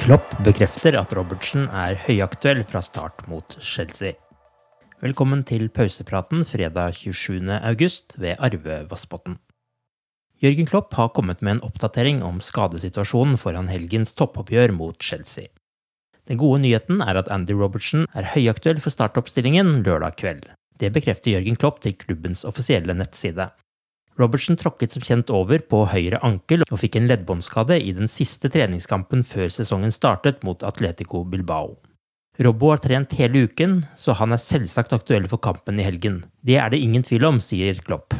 Klopp bekrefter at Robertsen er høyaktuell fra start mot Chelsea. Velkommen til pausepraten fredag 27. august ved Arve Vassbotn. Jørgen Klopp har kommet med en oppdatering om skadesituasjonen foran helgens toppoppgjør mot Chelsea. Den gode nyheten er at Andy Robertsen er høyaktuell for startoppstillingen lørdag kveld. Det bekrefter Jørgen Klopp til klubbens offisielle nettside. Robertsen tråkket som kjent over på høyre ankel og fikk en leddbåndskade i den siste treningskampen før sesongen startet mot Atletico Bilbao. Robbo har trent hele uken, så han er selvsagt aktuell for kampen i helgen. Det er det ingen tvil om, sier Klopp.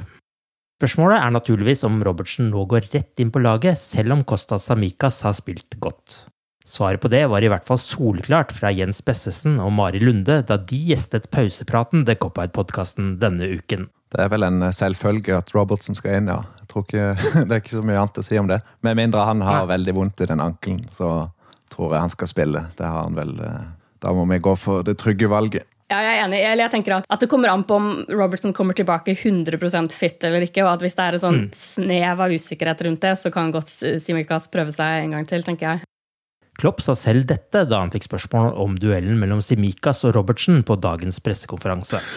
Spørsmålet er naturligvis om Robertsen nå går rett inn på laget, selv om Kostas Samikas har spilt godt. Svaret på det var i hvert fall solklart fra Jens Bessesen og Mari Lunde da de gjestet pausepraten The Cop-Out-podkasten denne uken. Det er vel en selvfølge at Robertson skal inn, ja. Jeg tror ikke, Det er ikke så mye annet å si om det. Med mindre han har Nei. veldig vondt i den ankelen, så tror jeg han skal spille. Det har han vel. Eh, da må vi gå for det trygge valget. Ja, jeg er enig. Eller jeg tenker at, at, det kommer an på om Robertson kommer tilbake 100% fit eller ikke. Og at hvis det er et sånn mm. snev av usikkerhet rundt det, så kan godt Simikas prøve seg en gang til, tenker jeg. Klopp sa selv dette da han fikk spørsmål om duellen mellom Simikas og Robertsen på dagens pressekonferanse.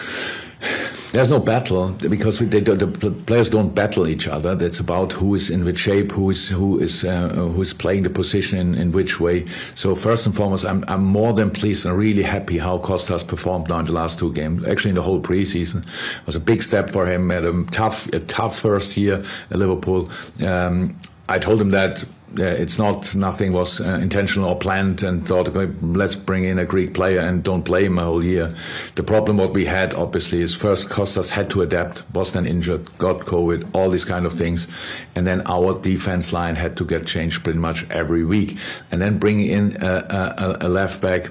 There's no battle because we, they, the players don't battle each other. It's about who is in which shape, who is who is uh, who is playing the position in, in which way. So first and foremost, I'm I'm more than pleased and really happy how Costas performed now in the last two games. Actually, in the whole preseason, it was a big step for him. Had a tough a tough first year at Liverpool. Um, I told him that it's not nothing was uh, intentional or planned and thought okay, let's bring in a Greek player and don't play him a whole year. The problem what we had obviously is first Kostas had to adapt, was then injured, got COVID, all these kind of things, and then our defense line had to get changed pretty much every week, and then bringing in a, a, a left back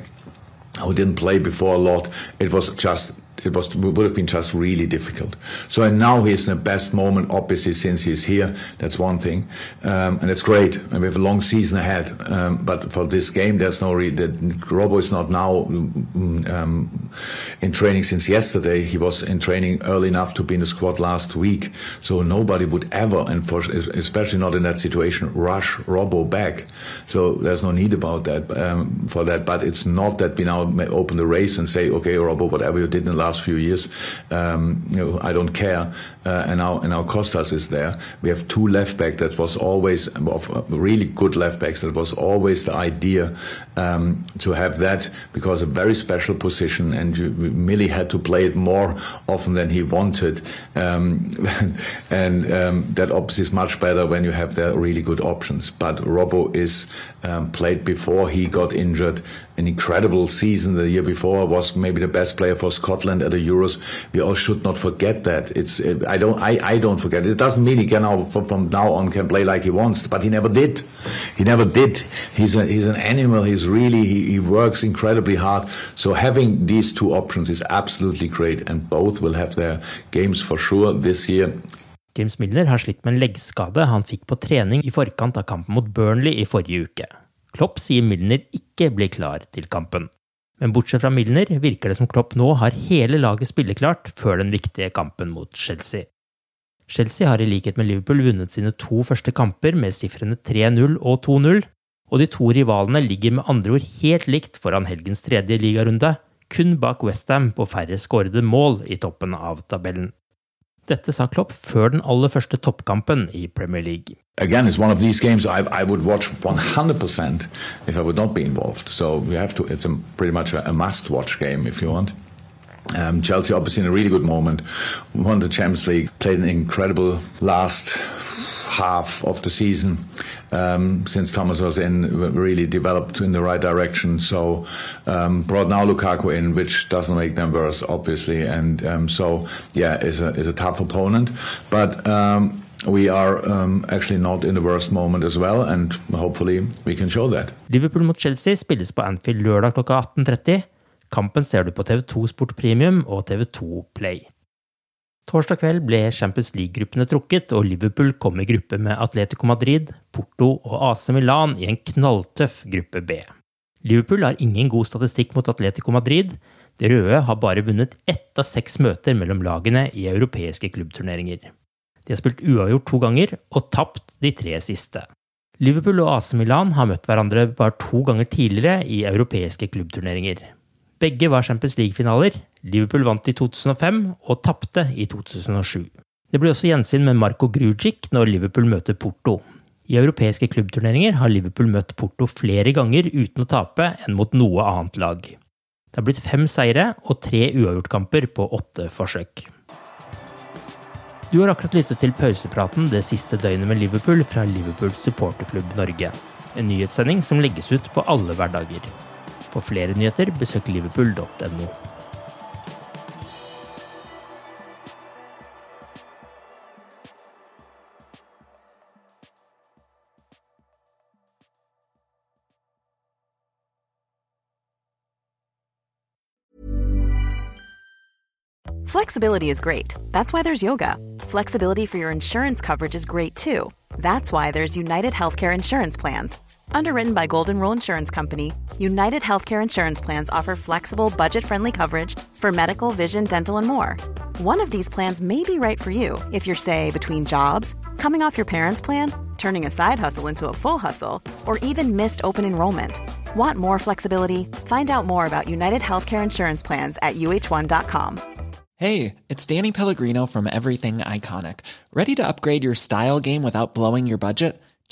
who didn't play before a lot, it was just it was would have been just really difficult. So and now he's in the best moment, obviously, since he's here. That's one thing, um, and it's great. And we have a long season ahead. Um, but for this game, there's no re- that Robbo is not now um, in training since yesterday. He was in training early enough to be in the squad last week. So nobody would ever, and for, especially not in that situation, rush Robbo back. So there's no need about that um, for that. But it's not that we now open the race and say, okay, Robbo, whatever you did in the last last few years. Um, you know, I don't care. Uh, and now and now Kostas is there. We have two left back that was always of really good left backs. That was always the idea um, to have that because a very special position, and you, Milly had to play it more often than he wanted. Um, and um, that obviously is much better when you have the really good options. But Robbo is um, played before he got injured. An incredible season the year before was maybe the best player for Scotland at the Euros. We all should not forget that. It's I don't I, I don't forget. It doesn't mean he can now from, from now on can play like he wants, but he never did. He never did. He's a, he's an animal. He's really he, he works incredibly hard. So having these two options is absolutely great, and both will have their games for sure this year. James Milner har slitt med leggskade han fikk på trening i forkant av kampen mot Burnley i forrige uke. Klopp sier Milner ikke blir klar til kampen. Men bortsett fra Milner virker det som Klopp nå har hele laget spilleklart før den viktige kampen mot Chelsea. Chelsea har i likhet med Liverpool vunnet sine to første kamper med sifrene 3-0 og 2-0, og de to rivalene ligger med andre ord helt likt foran helgens tredje ligarunde, kun bak Westham på færre skårede mål i toppen av tabellen. Dette sa Klopp før den aller første toppkampen i Premier League. Again, it's one of these games I, I would watch 100% if I would not be involved. So we have to. It's a, pretty much a, a must-watch game if you want. Um, Chelsea obviously in a really good moment, won the Champions League, played an incredible last half of the season um, since Thomas was in, really developed in the right direction. So um, brought now Lukaku in, which doesn't make them worse, obviously. And um, so yeah, is a is a tough opponent, but. Um, we are um, actually not in the worst moment as well, and hopefully we can show that. Liverpool mot Chelsea spilles på Anfield lørdag klokka 18.30. Kampen ser du på TV2 Sport Premium og TV2 Play. Torsdag kveld ble Champions League-gruppene trukket, og Liverpool kom i gruppe med Atletico Madrid, Porto og AC Milan i en knalltøff gruppe B. Liverpool har ingen god statistikk mot Atletico Madrid. De røde har bare vunnet ett av seks møter mellom lagene i europeiske klubbturneringer. De har spilt uavgjort to ganger og tapt de tre siste. Liverpool og AC Milan har møtt hverandre bare to ganger tidligere i europeiske klubbturneringer. Begge var Champions League-finaler. Liverpool vant i 2005 og tapte i 2007. Det blir også gjensyn med Marco Grujic når Liverpool møter Porto. I europeiske klubbturneringer har Liverpool møtt Porto flere ganger uten å tape enn mot noe annet lag. Det har blitt fem seire og tre uavgjortkamper på åtte forsøk. Du har akkurat lyttet til pausepraten det siste døgnet med Liverpool fra Liverpool supporterklubb Norge. En nyhetssending som legges ut på alle hverdager. For flere nyheter, besøk liverpool.no. Flexibility is great. That's why there's yoga. Flexibility for your insurance coverage is great too. That's why there's United Healthcare Insurance Plans. Underwritten by Golden Rule Insurance Company, United Healthcare Insurance Plans offer flexible, budget friendly coverage for medical, vision, dental, and more. One of these plans may be right for you if you're, say, between jobs, coming off your parents' plan, turning a side hustle into a full hustle, or even missed open enrollment. Want more flexibility? Find out more about United Healthcare Insurance Plans at uh1.com. Hey, it's Danny Pellegrino from Everything Iconic. Ready to upgrade your style game without blowing your budget?